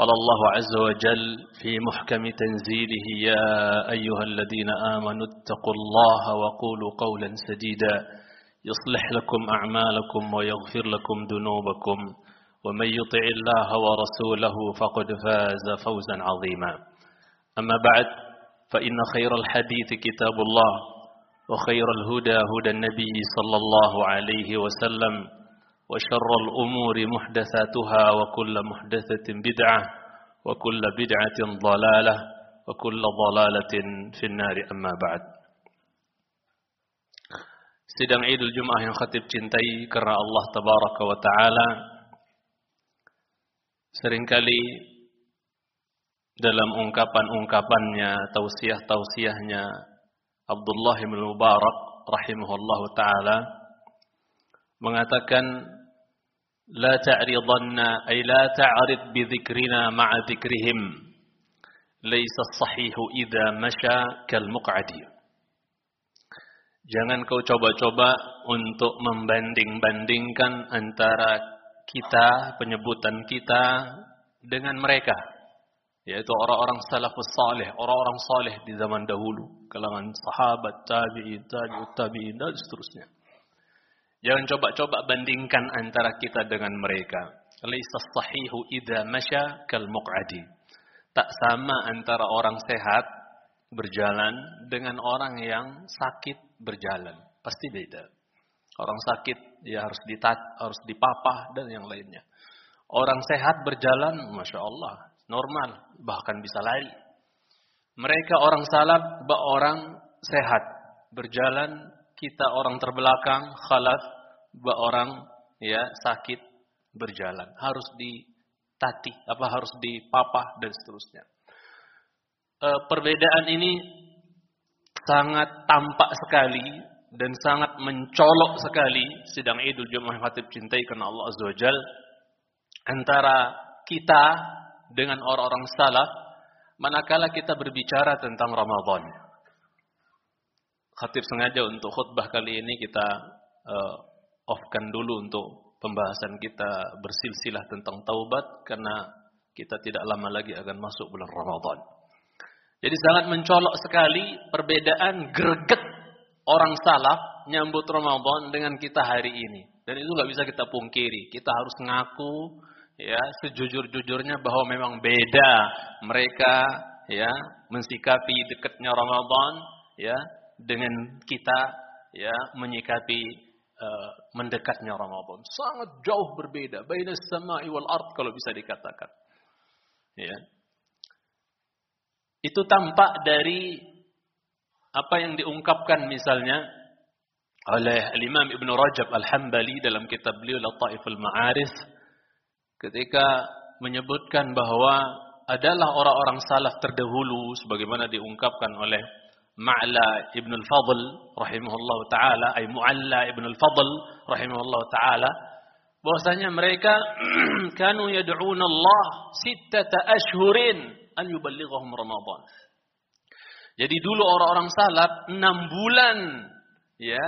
قال الله عز وجل في محكم تنزيله يا أيها الذين آمنوا اتقوا الله وقولوا قولا سديدا يصلح لكم أعمالكم ويغفر لكم ذنوبكم ومن يطع الله ورسوله فقد فاز فوزا عظيما. أما بعد فإن خير الحديث كتاب الله وخير الهدى هدى النبي صلى الله عليه وسلم وشر الأمور محدثاتها وكل محدثة بدعة وكل بدعة ضلالة وكل ضلالة في النار أما بعد Sidang Idul Jum'ah yang khatib cintai karena Allah Tabaraka wa Ta'ala seringkali dalam ungkapan-ungkapannya, tausiah-tausiahnya Abdullah bin Mubarak rahimahullah ta'ala mengatakan ay la ta'rid bi dhikrina ma'a dhikrihim. Laysa as-sahihu idza masha kal muq'adi. Jangan kau coba-coba untuk membanding-bandingkan antara kita, penyebutan kita dengan mereka. Yaitu orang-orang salafus salih, orang-orang saleh di zaman dahulu, kalangan sahabat, tabi'in, tabi'ut tabi'in dan seterusnya. Jangan coba-coba bandingkan antara kita dengan mereka. Laisa sahihu idza masya kal muq'adi. Tak sama antara orang sehat berjalan dengan orang yang sakit berjalan. Pasti beda. Orang sakit dia harus ditat, harus dipapah dan yang lainnya. Orang sehat berjalan, masya Allah, normal, bahkan bisa lari. Mereka orang salaf, orang sehat, berjalan, kita orang terbelakang, khalaf, orang ya sakit berjalan, harus ditati, apa harus dipapah dan seterusnya. E, perbedaan ini sangat tampak sekali dan sangat mencolok sekali sidang Idul Jumat Khatib cintai karena Allah Azza wa Jal antara kita dengan orang-orang salaf manakala kita berbicara tentang Ramadan. Khatib sengaja untuk khutbah kali ini kita uh, off-kan dulu untuk pembahasan kita bersilsilah tentang taubat karena kita tidak lama lagi akan masuk bulan Ramadan. Jadi sangat mencolok sekali perbedaan greget orang salaf nyambut Ramadan dengan kita hari ini. Dan itu nggak bisa kita pungkiri. Kita harus ngaku ya sejujur-jujurnya bahwa memang beda mereka ya mensikapi dekatnya Ramadan ya dengan kita ya menyikapi uh, mendekatnya Ramadan. Sangat jauh berbeda. Baina sama'i wal ard kalau bisa dikatakan. Ya. Itu tampak dari apa yang diungkapkan misalnya oleh Imam Ibn Rajab Al-Hambali dalam kitab beliau Lataif Al-Ma'arif ketika menyebutkan bahwa adalah orang-orang salaf terdahulu sebagaimana diungkapkan oleh Ma'la Ibn Al-Fadl rahimahullah taala ay Mu'alla Ibn Al-Fadl rahimahullah taala bahwasanya mereka kanu yad'una Allah sittata ashhurin an yuballighahum Ramadan. Jadi dulu orang-orang salaf 6 bulan ya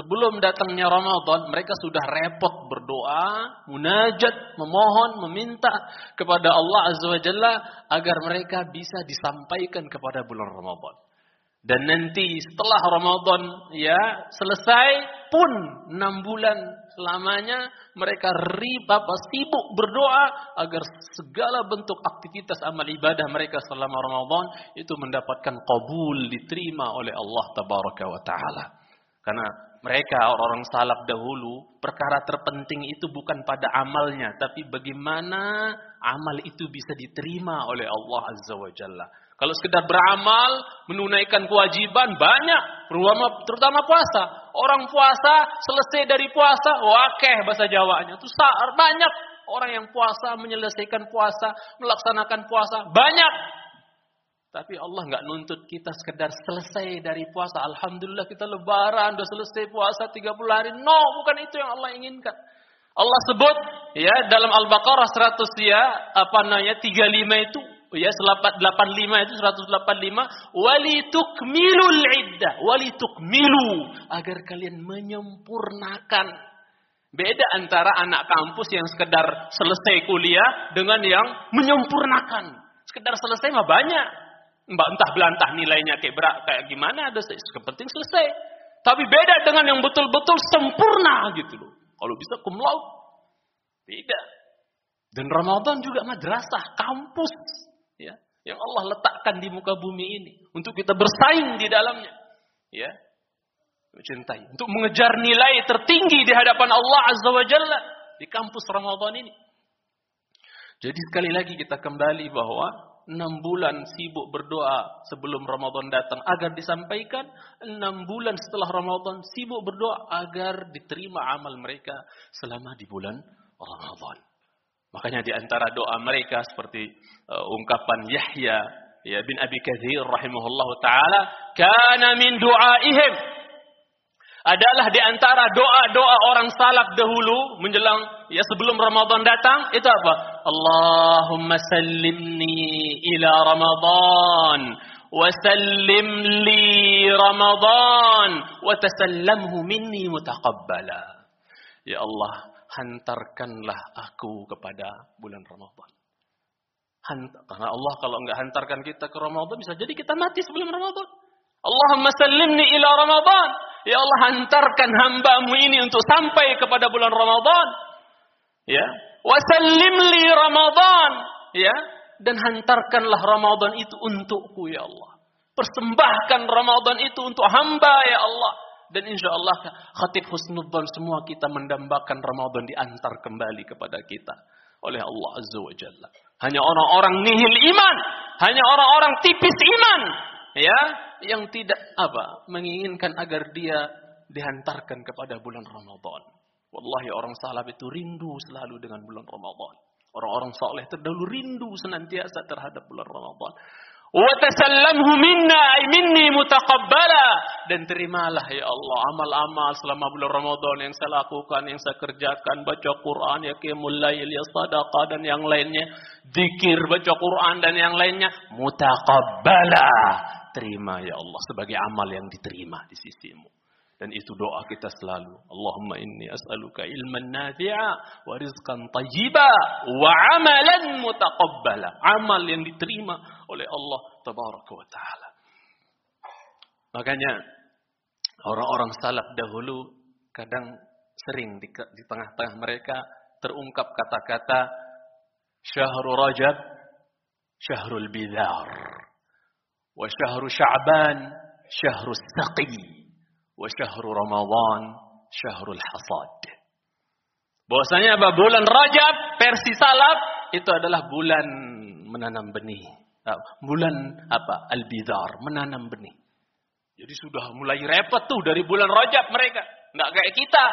sebelum datangnya Ramadan mereka sudah repot berdoa, munajat, memohon, meminta kepada Allah Azza wa Jalla agar mereka bisa disampaikan kepada bulan Ramadan. Dan nanti setelah Ramadan ya selesai pun enam bulan selamanya mereka riba sibuk berdoa agar segala bentuk aktivitas amal ibadah mereka selama Ramadan itu mendapatkan kabul diterima oleh Allah tabaraka wa taala. Karena mereka orang-orang salaf dahulu perkara terpenting itu bukan pada amalnya tapi bagaimana amal itu bisa diterima oleh Allah azza wa jalla. Kalau sekedar beramal, menunaikan kewajiban banyak, terutama, terutama puasa. Orang puasa selesai dari puasa, wakeh bahasa Jawanya. Itu banyak orang yang puasa menyelesaikan puasa, melaksanakan puasa banyak. Tapi Allah nggak nuntut kita sekedar selesai dari puasa. Alhamdulillah kita lebaran, udah selesai puasa 30 hari. No, bukan itu yang Allah inginkan. Allah sebut ya dalam Al-Baqarah 100 ya apa namanya 35 itu ya 85 itu 185 walitukmilul iddah. Walitukmilu. Agar kalian menyempurnakan. Beda antara anak kampus yang sekedar selesai kuliah dengan yang menyempurnakan. Sekedar selesai mah banyak. Mbak entah belantah nilainya kayak berat kayak gimana ada penting selesai. Tapi beda dengan yang betul-betul sempurna gitu loh. Kalau bisa cum laude. Tidak. Dan Ramadan juga madrasah, kampus. Ya Yang Allah letakkan di muka bumi ini. Untuk kita bersaing di dalamnya. Ya, mencintai. Untuk mengejar nilai tertinggi di hadapan Allah Azza wa Jalla. Di kampus Ramadan ini. Jadi sekali lagi kita kembali bahwa enam bulan sibuk berdoa sebelum Ramadan datang agar disampaikan. Enam bulan setelah Ramadan sibuk berdoa agar diterima amal mereka selama di bulan Ramadan. Makanya di antara doa mereka seperti uh, ungkapan Yahya ya bin Abi Katsir rahimahullah taala, kana min du'aihim adalah di antara doa-doa orang salaf dahulu menjelang ya sebelum Ramadan datang itu apa? Allahumma sallimni ila Ramadan wa sallim li Ramadan wa tasallamhu minni mutaqabbala. Ya Allah, hantarkanlah aku kepada bulan Ramadan. Karena Allah kalau enggak hantarkan kita ke Ramadan bisa jadi kita mati sebelum Ramadan. Allahumma sallimni ila Ramadan. Ya Allah hantarkan hambamu ini untuk sampai kepada bulan Ramadan. Ya. Wasallim li Ramadan. Ya. Dan hantarkanlah Ramadan itu untukku ya Allah. Persembahkan Ramadan itu untuk hamba ya Allah. Dan insya Allah khatib husnudzon semua kita mendambakan Ramadan diantar kembali kepada kita. Oleh Allah Azza wa Jalla. Hanya orang-orang nihil iman. Hanya orang-orang tipis iman. Ya, yang tidak apa menginginkan agar dia dihantarkan kepada bulan Ramadan. Wallahi orang salaf itu rindu selalu dengan bulan Ramadan. Orang-orang saleh terdahulu rindu senantiasa terhadap bulan Ramadan. Wa tasallamhu minna ay minni mutaqabbala. Dan terimalah ya Allah amal-amal selama bulan Ramadan yang saya lakukan, yang saya kerjakan, baca Quran, ya lail, ya sedekah dan yang lainnya, zikir, baca Quran dan yang lainnya. Mutaqabbala. Terima ya Allah sebagai amal yang diterima di sisimu. Dan itu doa kita selalu. Allahumma inni as'aluka ilman nafi'a wa rizqan tayyiba wa amalan mutaqabbala. Amal yang diterima oleh Allah tabaraka wa ta'ala. Makanya orang-orang salaf dahulu kadang sering di, tengah-tengah mereka terungkap kata-kata syahrul rajab syahrul bidar wa syahrul sya'ban syahrul saqi وشهر رمضان شهر الحصاد bahwasanya apa bulan Rajab versi salaf itu adalah bulan menanam benih ah, bulan apa al-bidar menanam benih jadi sudah mulai repot tuh dari bulan Rajab mereka nggak kayak kita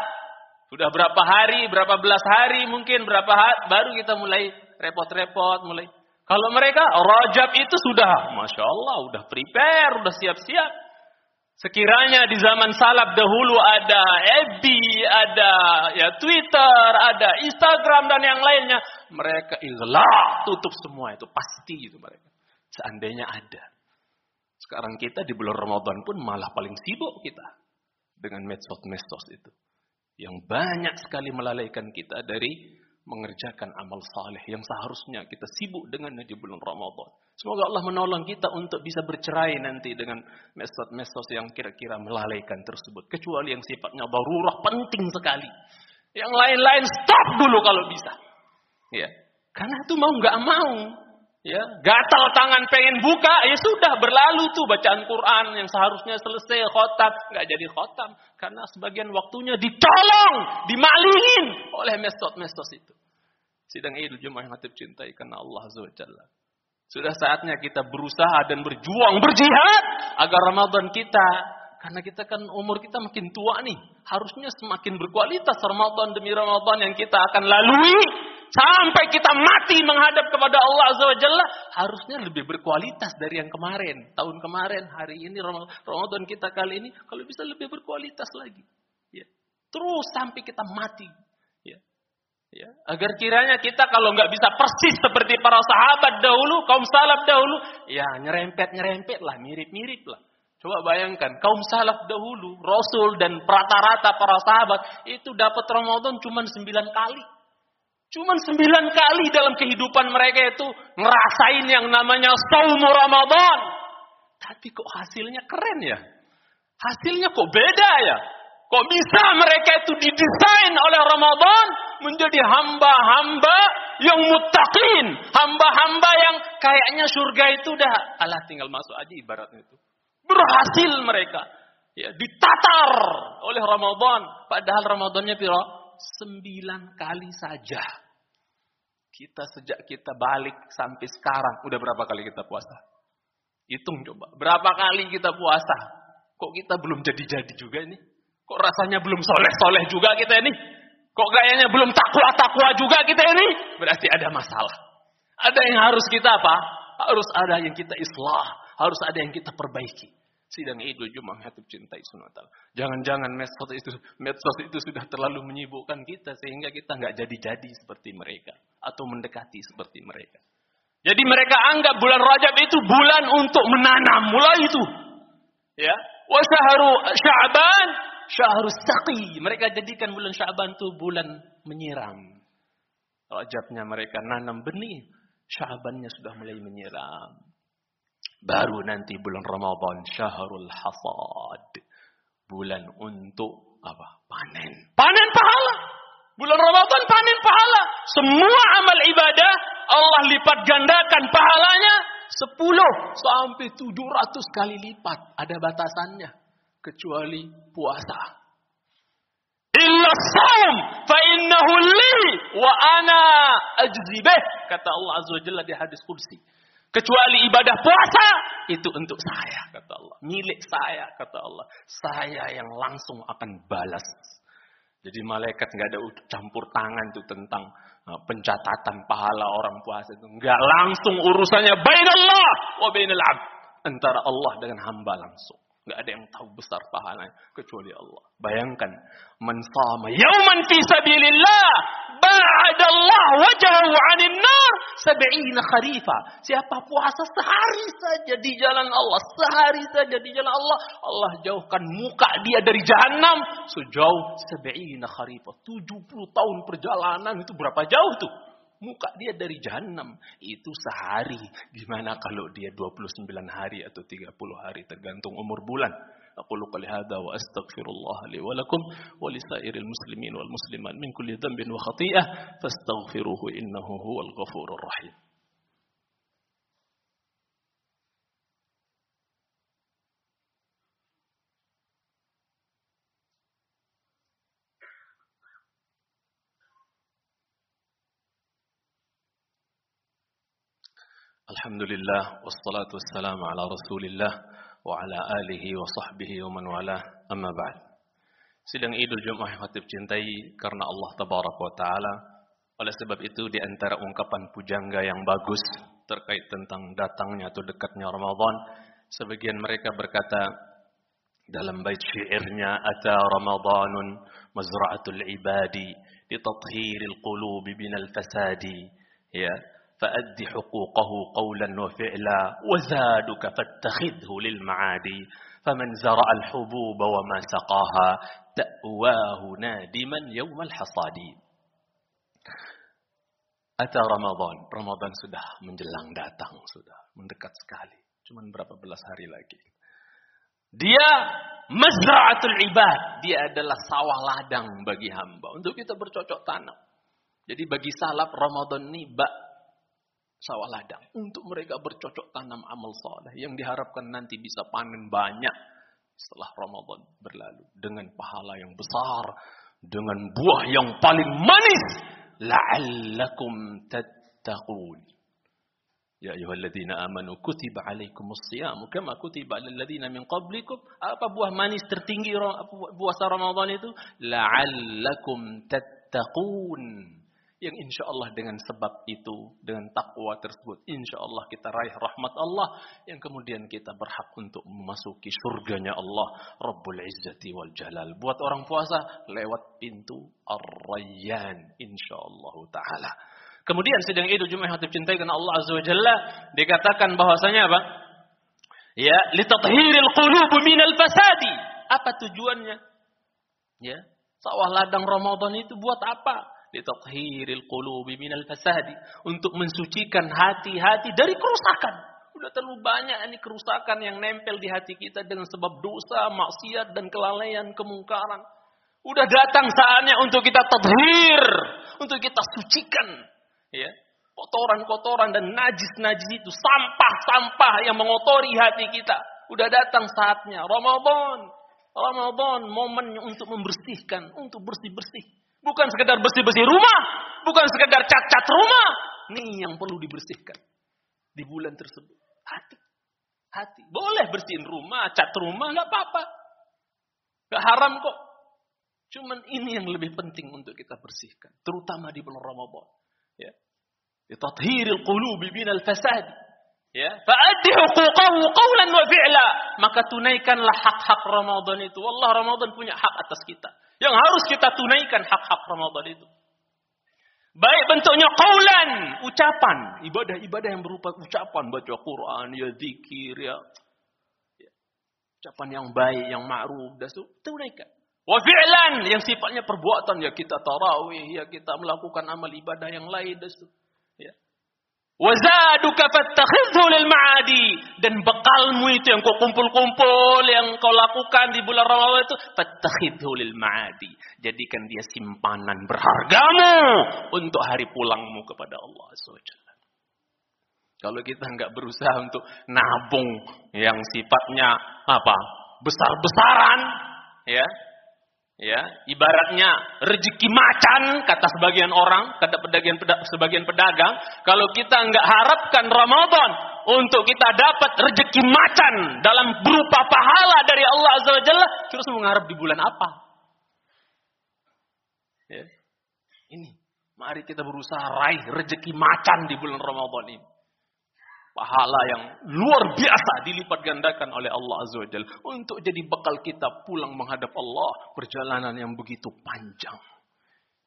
sudah berapa hari berapa belas hari mungkin berapa hari, baru kita mulai repot-repot mulai kalau mereka Rajab itu sudah, masya Allah, udah prepare, udah siap-siap. Sekiranya di zaman salaf dahulu ada FB, ada ya Twitter, ada Instagram dan yang lainnya, mereka ikhlas tutup semua itu pasti itu mereka. Seandainya ada. Sekarang kita di bulan Ramadan pun malah paling sibuk kita dengan medsos-medsos itu. Yang banyak sekali melalaikan kita dari mengerjakan amal saleh yang seharusnya kita sibuk dengan di bulan Ramadan. Semoga Allah menolong kita untuk bisa bercerai nanti dengan mesos-mesos yang kira-kira melalaikan tersebut. Kecuali yang sifatnya darurah penting sekali. Yang lain-lain stop dulu kalau bisa. Ya, karena itu mau nggak mau. Ya, gatal tangan pengen buka, ya sudah berlalu tuh bacaan Quran yang seharusnya selesai khotam, nggak jadi khotam karena sebagian waktunya ditolong, dimalingin oleh mesot-mesos itu. Sidang Idul Jumat yang cintai karena Allah Azza. Sudah saatnya kita berusaha dan berjuang, berjihad agar Ramadan kita karena kita kan umur kita makin tua nih, harusnya semakin berkualitas Ramadan demi Ramadan yang kita akan lalui sampai kita mati menghadap kepada Allah Azza wa Jalla harusnya lebih berkualitas dari yang kemarin. Tahun kemarin, hari ini Ramadan kita kali ini kalau bisa lebih berkualitas lagi. Ya. Terus sampai kita mati. Ya. Ya. Agar kiranya kita kalau nggak bisa persis seperti para sahabat dahulu, kaum salaf dahulu, ya nyerempet-nyerempet lah, mirip-mirip lah. Coba bayangkan, kaum salaf dahulu, Rasul dan rata-rata para sahabat itu dapat Ramadan cuma sembilan kali. Cuma sembilan kali dalam kehidupan mereka itu ngerasain yang namanya saumu Ramadan. Tapi kok hasilnya keren ya? Hasilnya kok beda ya? Kok bisa mereka itu didesain oleh Ramadan menjadi hamba-hamba yang mutakin, hamba-hamba yang kayaknya surga itu udah Allah tinggal masuk aja ibaratnya itu. Berhasil mereka. Ya, ditatar oleh Ramadan. Padahal Ramadannya piro? Sembilan kali saja. Kita sejak kita balik sampai sekarang. Udah berapa kali kita puasa? Hitung coba. Berapa kali kita puasa? Kok kita belum jadi-jadi juga ini? Kok rasanya belum soleh-soleh juga kita ini? Kok kayaknya belum takwa-takwa juga kita ini? Berarti ada masalah. Ada yang harus kita apa? Harus ada yang kita islah. Harus ada yang kita perbaiki sidang Idul Jumat Hatib cintai sunnah Jangan-jangan medsos itu medsos itu sudah terlalu menyibukkan kita sehingga kita nggak jadi-jadi seperti mereka atau mendekati seperti mereka. Jadi mereka anggap bulan Rajab itu bulan untuk menanam, mulai itu. Ya, wa syahru Sya'ban syahru saqi. Mereka jadikan bulan Sya'ban itu bulan menyiram. Rajabnya mereka nanam benih, Sya'bannya sudah mulai menyiram. Baru nanti bulan Ramadan syahrul hasad. Bulan untuk apa? Panen. Panen pahala. Bulan Ramadan panen pahala. Semua amal ibadah Allah lipat gandakan pahalanya 10 sampai 700 kali lipat. Ada batasannya. Kecuali puasa. Illa saum fa innahu li wa ana ajzibeh. Kata Allah Azza wa Jalla di hadis kursi. Kecuali ibadah puasa itu untuk saya kata Allah. Milik saya kata Allah. Saya yang langsung akan balas. Jadi malaikat nggak ada campur tangan tuh tentang uh, pencatatan pahala orang puasa itu. Nggak langsung urusannya bainallah wa bainal abd. Antara Allah dengan hamba langsung. Nggak ada yang tahu besar pahalanya kecuali Allah. Bayangkan, man sama yauman fi sabilillah ba'adallah wajahu 'anil nar sab'ina kharifa. Siapa puasa sehari saja di jalan Allah, sehari saja di jalan Allah, Allah jauhkan muka dia dari jahanam sejauh sab'ina kharifa. 70 tahun perjalanan itu berapa jauh tuh? Muka dia dari jahanam. Itu sehari. Gimana kalau dia 29 hari atau 30 hari tergantung umur bulan. Aku lupa lihada wa astaghfirullah li wa lakum wa li sairil muslimin wal muslimat min kulli dhanbin wa khati'ah Alhamdulillah wassalatu wassalamu ala Rasulillah wa ala alihi wa sahbihi wa man wala amma ba'd. Sidang Idul Jumat yang khatib cintai karena Allah tabaraka wa taala. Oleh sebab itu di antara ungkapan pujangga yang bagus terkait tentang datangnya atau dekatnya Ramadan, sebagian mereka berkata dalam bait syairnya ata Ramadanun mazra'atul ibadi li tathhiril qulubi binal fasadi ya فأد حقوقه قولا وفعلا وزادك فاتخذه للمعادي فمن زرع الحبوب وما سقاها تأواه نادما يوم الحصاد Ata Ramadan, Ramadan sudah menjelang datang, sudah mendekat sekali. Cuman berapa belas hari lagi. Dia mazra'atul ibad, dia adalah sawah ladang bagi hamba untuk kita bercocok tanam. Jadi bagi salaf Ramadan ini bak sawah ladang. Untuk mereka bercocok tanam amal soleh yang diharapkan nanti bisa panen banyak setelah Ramadan berlalu. Dengan pahala yang besar dengan buah yang paling manis. La'allakum tattaqun. Ya ayyuhalladzina amanu kutiba alaikumus shiyam kama kutiba alal ladzina min qablikum? Apa buah manis tertinggi puasa Ramadan itu? La'allakum tattaqun yang insya Allah dengan sebab itu, dengan takwa tersebut, insya Allah kita raih rahmat Allah yang kemudian kita berhak untuk memasuki surganya Allah Rabbul Izzati wal Jalal. Buat orang puasa lewat pintu Ar-Rayyan insya Allah taala. Kemudian sedang itu Jumat hati cintai karena Allah Azza wa Jalla dikatakan bahwasanya apa? Ya, litathhiril qulub minal fasadi. Apa tujuannya? Ya, sawah ladang Ramadan itu buat apa? Litathhiril qulub minal fasadi, untuk mensucikan hati-hati dari kerusakan. Udah terlalu banyak ini kerusakan yang nempel di hati kita dengan sebab dosa, maksiat dan kelalaian, kemungkaran. Udah datang saatnya untuk kita tadhir, untuk kita sucikan ya kotoran-kotoran dan najis-najis itu sampah-sampah yang mengotori hati kita udah datang saatnya Ramadan Ramadan momen untuk membersihkan untuk bersih-bersih bukan sekedar bersih-bersih rumah. Bukan sekedar cat-cat rumah. Ini yang perlu dibersihkan di bulan tersebut. Hati. Hati. Boleh bersihin rumah cat rumah nggak apa-apa. Nggak haram kok. Cuman ini yang lebih penting untuk kita bersihkan terutama di bulan Ramadan. Ya. Tathhiril qulubi minal fasad ya. Fa'addi huquqahu qawlan wa fi'la. Maka tunaikanlah hak-hak Ramadan itu. Allah Ramadan punya hak atas kita. Yang harus kita tunaikan hak-hak Ramadan itu. Baik bentuknya qaulan ucapan. Ibadah-ibadah yang berupa ucapan. Baca Quran ya zikir ya, ya. ucapan yang baik yang ma'ruf dan tunaikan. Wa fi'lan yang sifatnya perbuatan. Ya kita tarawih ya kita melakukan amal ibadah yang lain dan. Wazaduka fattakhidhu lil ma'adi dan bekalmu itu yang kau kumpul-kumpul yang kau lakukan di bulan Ramadan itu fattakhidhu lil ma'adi. Jadikan dia simpanan berhargamu untuk hari pulangmu kepada Allah SWT. Kalau kita nggak berusaha untuk nabung yang sifatnya apa? besar-besaran, ya, Ya, ibaratnya rezeki macan kata sebagian orang, kata pedagang sebagian pedagang, kalau kita nggak harapkan Ramadan untuk kita dapat rezeki macan dalam berupa pahala dari Allah Azza wa Jalla, terus mengharap di bulan apa? Ya. Ini, mari kita berusaha raih rezeki macan di bulan Ramadan ini pahala yang luar biasa dilipat gandakan oleh Allah Azza wa Jalla untuk jadi bekal kita pulang menghadap Allah perjalanan yang begitu panjang.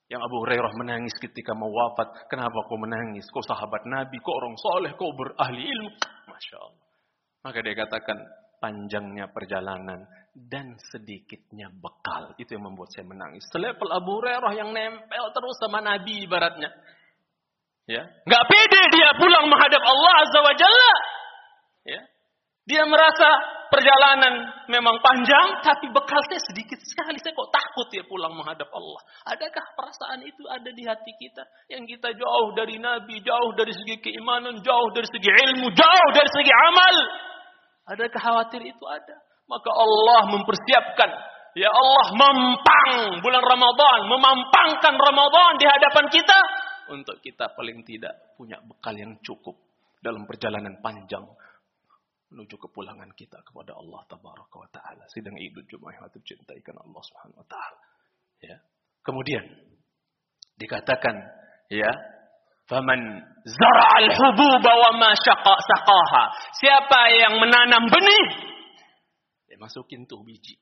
Yang Abu Hurairah menangis ketika mau wafat. Kenapa kau menangis? Kau sahabat Nabi, kau orang soleh, kau berahli ilmu. Masya Allah. Maka dia katakan, panjangnya perjalanan dan sedikitnya bekal. Itu yang membuat saya menangis. Selepel Abu Hurairah yang nempel terus sama Nabi ibaratnya. Ya, nggak pede dia pulang menghadap Allah Azza wa Jalla. Ya. Dia merasa perjalanan memang panjang, tapi bekal saya sedikit sekali. Saya kok takut ya pulang menghadap Allah. Adakah perasaan itu ada di hati kita? Yang kita jauh dari Nabi, jauh dari segi keimanan, jauh dari segi ilmu, jauh dari segi amal. Adakah khawatir itu ada? Maka Allah mempersiapkan. Ya Allah mempang bulan Ramadan. Memampangkan Ramadan di hadapan kita untuk kita paling tidak punya bekal yang cukup dalam perjalanan panjang menuju kepulangan kita kepada Allah tabaraka wa taala. Sidang Idul Jumat yang cintai karena Allah Subhanahu wa taala. Ya. Kemudian dikatakan ya Faman zara'al hububa wa ma saqaha. Siapa yang menanam benih, dia masukin tuh biji.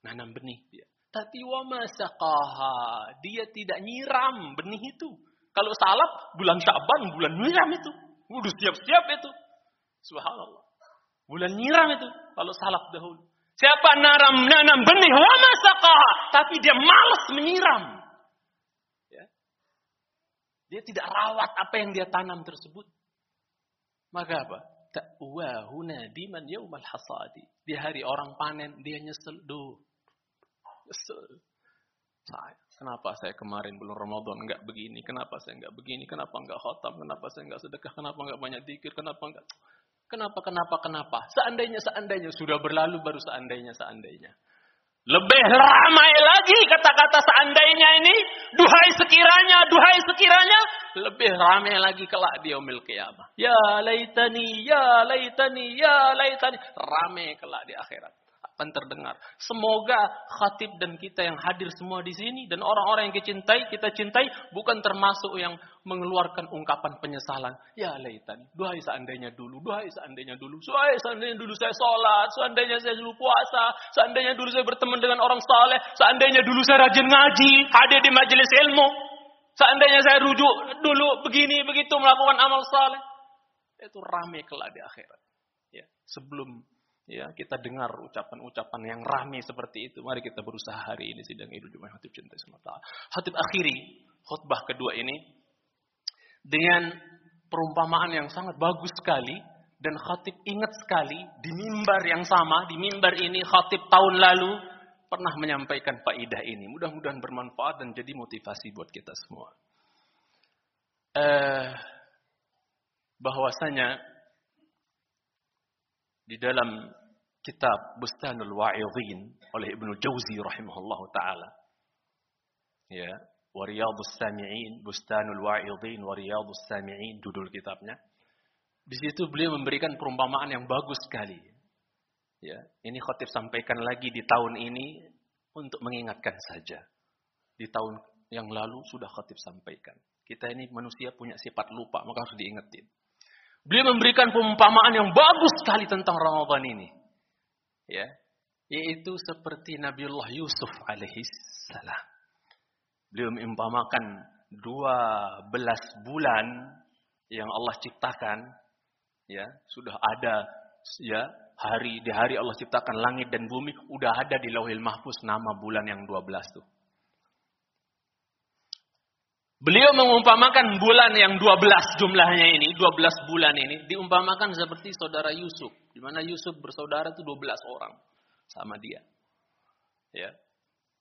Nanam benih dia. Tapi wa ma saqaha, dia tidak nyiram benih itu. Kalau salap bulan Syaban, bulan nyiram itu. Udah siap-siap itu. Subhanallah. Bulan nyiram itu kalau salap dahulu. Siapa nanam nanam benih wa tapi dia malas menyiram. Ya. Dia tidak rawat apa yang dia tanam tersebut. Maka apa? Ta'wahuna diman yaumal hasadi. Di hari orang panen dia nyesel. Duh. Nyesel. Saya Kenapa saya kemarin bulan Ramadan enggak begini? Kenapa saya enggak begini? Kenapa enggak khotam? Kenapa saya enggak sedekah? Kenapa enggak banyak dikir? Kenapa enggak? Kenapa, kenapa, kenapa? Seandainya, seandainya. Sudah berlalu baru seandainya, seandainya. Lebih ramai lagi kata-kata seandainya ini. Duhai sekiranya, duhai sekiranya. Lebih ramai lagi kelak di umil kiamah. Ya laitani, ya laitani, ya laitani. Ramai kelak di akhirat. Akan terdengar. Semoga khatib dan kita yang hadir semua di sini dan orang-orang yang kita cintai, kita cintai bukan termasuk yang mengeluarkan ungkapan penyesalan. Ya laitani, duhai seandainya dulu, duhai seandainya dulu, duhai seandainya dulu saya sholat, seandainya saya dulu puasa, seandainya dulu saya berteman dengan orang saleh, seandainya dulu saya rajin ngaji, hadir di majelis ilmu, seandainya saya rujuk dulu begini begitu melakukan amal saleh. Itu rame kelak di akhirat. Ya, sebelum Ya, kita dengar ucapan-ucapan yang ramai seperti itu. Mari kita berusaha hari ini sidang Idul Jumat Hatib cinta semata. Hatib akhiri khutbah kedua ini dengan perumpamaan yang sangat bagus sekali dan khatib ingat sekali di mimbar yang sama, di mimbar ini khatib tahun lalu pernah menyampaikan faidah ini. Mudah-mudahan bermanfaat dan jadi motivasi buat kita semua. Eh, bahwasanya di dalam kitab Bustanul Wa'idhin oleh Ibnu Jauzi rahimahullah taala. Ya, Wariyadus Sami'in, Bustanul Wa'idhin, Wariyadus Sami'in judul kitabnya. Di situ beliau memberikan perumpamaan yang bagus sekali. Ya, ini khotib sampaikan lagi di tahun ini untuk mengingatkan saja. Di tahun yang lalu sudah khotib sampaikan. Kita ini manusia punya sifat lupa, maka harus diingetin. Beliau memberikan perumpamaan yang bagus sekali tentang Ramadan ini. Ya, yaitu seperti Nabiullah Yusuf alaihi salam. Beliau mengumpamakan 12 bulan yang Allah ciptakan ya, sudah ada ya hari di hari Allah ciptakan langit dan bumi udah ada di Lauhil Mahfuz nama bulan yang 12 tuh. Beliau mengumpamakan bulan yang 12 jumlahnya ini, 12 bulan ini, diumpamakan seperti saudara Yusuf. Di mana Yusuf bersaudara itu 12 orang sama dia. Ya.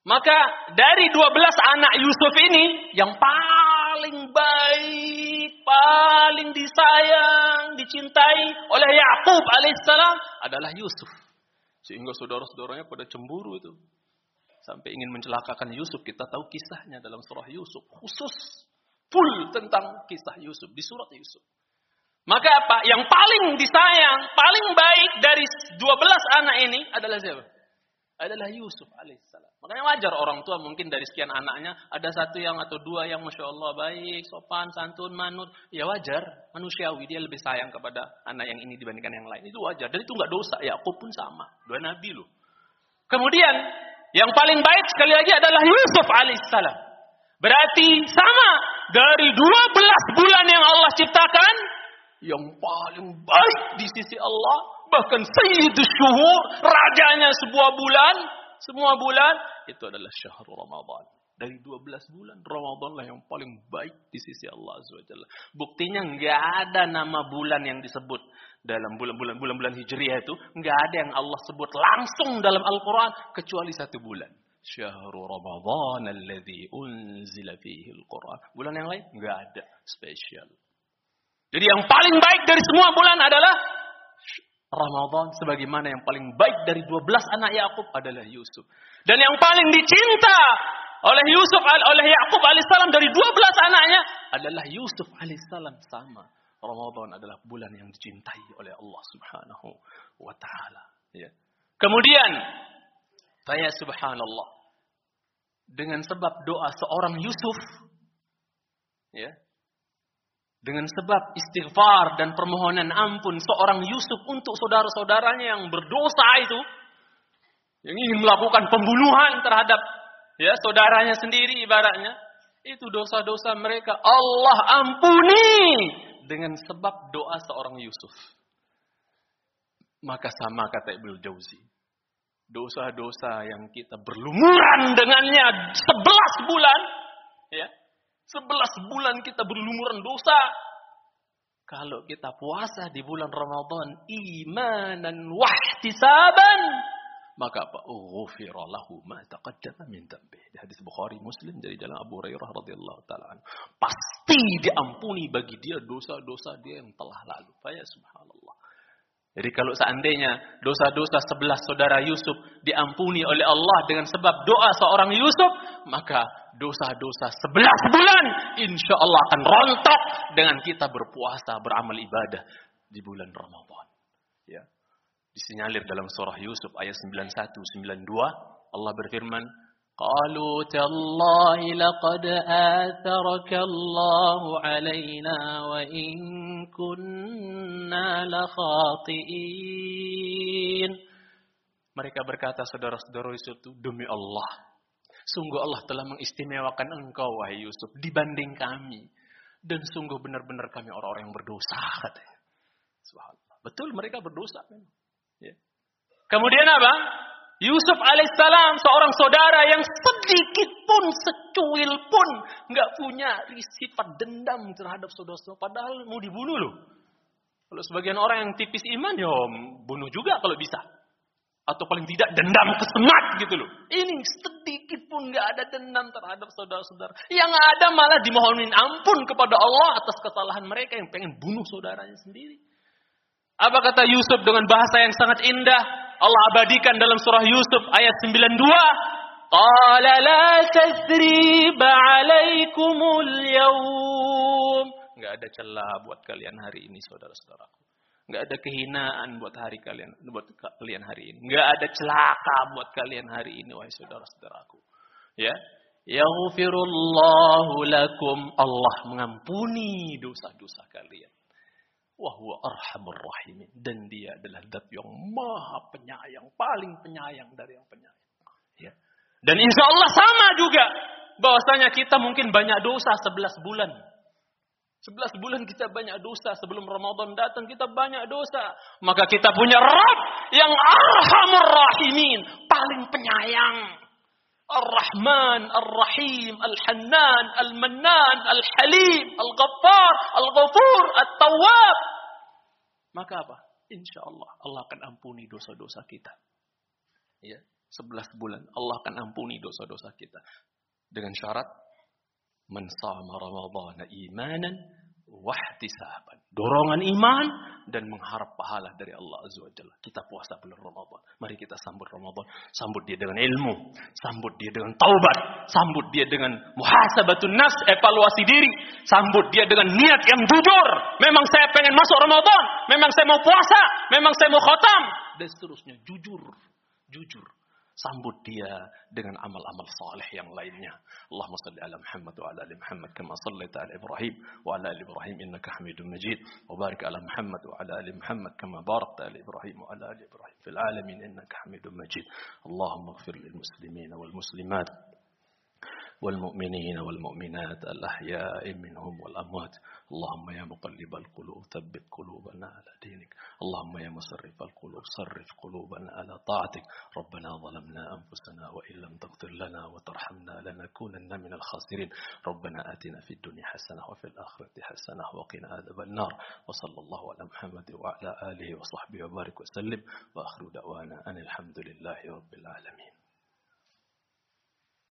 Maka dari 12 anak Yusuf ini, yang paling baik, paling disayang, dicintai oleh Yakub alaihissalam adalah Yusuf. Sehingga saudara-saudaranya pada cemburu itu. Sampai ingin mencelakakan Yusuf. Kita tahu kisahnya dalam surah Yusuf. Khusus. Full tentang kisah Yusuf. Di surat Yusuf. Maka apa? Yang paling disayang, paling baik dari 12 anak ini adalah siapa? Adalah Yusuf alaihissalam. Makanya wajar orang tua mungkin dari sekian anaknya ada satu yang atau dua yang masya Allah baik, sopan, santun, manut. Ya wajar, manusiawi dia lebih sayang kepada anak yang ini dibandingkan yang lain. Itu wajar. Dan itu nggak dosa. Ya aku pun sama. Dua nabi loh. Kemudian yang paling baik sekali lagi adalah Yusuf alaihissalam. Berarti sama dari 12 bulan yang Allah ciptakan, yang paling baik di sisi Allah, bahkan sayyidus syuhur, rajanya sebuah bulan, semua bulan, itu adalah syahrul Ramadan. Dari 12 bulan, Ramadan lah yang paling baik di sisi Allah SWT. Buktinya nggak ada nama bulan yang disebut dalam bulan-bulan bulan-bulan Hijriah itu nggak ada yang Allah sebut langsung dalam Al-Qur'an kecuali satu bulan. Syahrul Ramadan alladzi unzila fihi al-Qur'an. Bulan yang lain nggak ada spesial. Jadi yang paling baik dari semua bulan adalah Ramadan sebagaimana yang paling baik dari 12 anak Yakub adalah Yusuf. Dan yang paling dicinta oleh Yusuf oleh Yakub alaihissalam dari 12 anaknya adalah Yusuf alaihissalam sama. Ramadan adalah bulan yang dicintai oleh Allah Subhanahu wa taala, ya. Kemudian saya subhanallah dengan sebab doa seorang Yusuf ya. Dengan sebab istighfar dan permohonan ampun seorang Yusuf untuk saudara-saudaranya yang berdosa itu yang ingin melakukan pembunuhan terhadap ya saudaranya sendiri ibaratnya itu dosa-dosa mereka Allah ampuni dengan sebab doa seorang Yusuf. Maka sama kata Ibnu Jauzi. Dosa-dosa yang kita berlumuran dengannya sebelas bulan. ya sebelas bulan kita berlumuran dosa. Kalau kita puasa di bulan Ramadan imanan wahtisaban maka apa? Ghufira lahu ma taqaddama min. Di hadis Bukhari Muslim dari jalan Abu Hurairah radhiyallahu taala Pasti diampuni bagi dia dosa-dosa dia yang telah lalu. Ya subhanallah. Jadi kalau seandainya dosa-dosa sebelah saudara Yusuf diampuni oleh Allah dengan sebab doa seorang Yusuf, maka dosa-dosa sebelas bulan insya Allah akan rontok dengan kita berpuasa, beramal ibadah di bulan Ramadan. Ya. Disinyalir dalam surah Yusuf ayat 91 92 Allah berfirman قالوا تالله لقد آثرك الله علينا وإن كنا لخاطئين Mereka berkata saudara-saudara Yusuf itu demi Allah. Sungguh Allah telah mengistimewakan engkau wahai Yusuf dibanding kami. Dan sungguh benar-benar kami orang-orang yang berdosa katanya. Betul mereka berdosa Ya. Kemudian apa? Yusuf alaihissalam seorang saudara yang sedikit pun secuil pun nggak punya sifat dendam terhadap saudara-saudara padahal mau dibunuh loh. Kalau sebagian orang yang tipis iman ya bunuh juga kalau bisa. Atau paling tidak dendam kesengat gitu loh. Ini sedikit pun nggak ada dendam terhadap saudara-saudara. Yang ada malah dimohonin ampun kepada Allah atas kesalahan mereka yang pengen bunuh saudaranya sendiri. Apa kata Yusuf dengan bahasa yang sangat indah? Allah abadikan dalam surah Yusuf ayat 92. Qala la tasriba alaikumul yawm. Enggak ada celah buat kalian hari ini saudara-saudaraku. Enggak ada kehinaan buat hari kalian buat kalian hari ini. Enggak ada celaka buat kalian hari ini wahai saudara-saudaraku. Ya. Yaghfirullahu lakum. Allah mengampuni dosa-dosa kalian. Wahwa arhamur rahimin. Dan dia adalah dat yang maha penyayang. Paling penyayang dari yang penyayang. Ya. Dan insya Allah sama juga. Bahwasanya kita mungkin banyak dosa 11 bulan. 11 bulan kita banyak dosa. Sebelum Ramadan datang kita banyak dosa. Maka kita punya Rabb yang arhamur rahimin. Paling penyayang. Ar-Rahman, Ar-Rahim, Al-Hannan, Al-Mannan, Al-Halim, Al-Ghaffar, Al-Ghafur, At-Tawwab. Maka apa? Insya Allah Allah akan ampuni dosa-dosa kita. Ya, 11 bulan Allah akan ampuni dosa-dosa kita. Dengan syarat man sama Ramadhan imanan wahtisaban. Dorongan iman dan mengharap pahala dari Allah Azza wa Jalla. Kita puasa bulan Ramadan. Mari kita sambut Ramadan. Sambut dia dengan ilmu. Sambut dia dengan taubat. Sambut dia dengan muhasabatun nafs, evaluasi diri. Sambut dia dengan niat yang jujur. Memang saya pengen masuk Ramadan. Memang saya mau puasa. Memang saya mau khatam. Dan seterusnya. Jujur. Jujur. Sambut dia dengan amal-amal saleh yang lainnya. Allahumma salli ala Muhammad wa ala ali Muhammad kama sallaita ala Ibrahim wa ala ali Ibrahim innaka Hamidum Majid. Wa barik ala Muhammad wa ala ali Muhammad kama barakta ala Ibrahim wa ala ali Ibrahim fil alamin innaka Hamidum Majid. Allahumma ighfir lil muslimin wal muslimat والمؤمنين والمؤمنات الأحياء منهم والأموات. اللهم يا مقلب القلوب ثبت قلوبنا على دينك. اللهم يا مصرف القلوب صرف قلوبنا على طاعتك. ربنا ظلمنا أنفسنا وإن لم تغفر لنا وترحمنا لنكونن من الخاسرين. ربنا آتنا في الدنيا حسنة وفي الآخرة حسنة وقنا عذاب النار. وصلى الله على محمد وعلى آله وصحبه وبارك وسلم. وآخر دعوانا أن الحمد لله رب العالمين.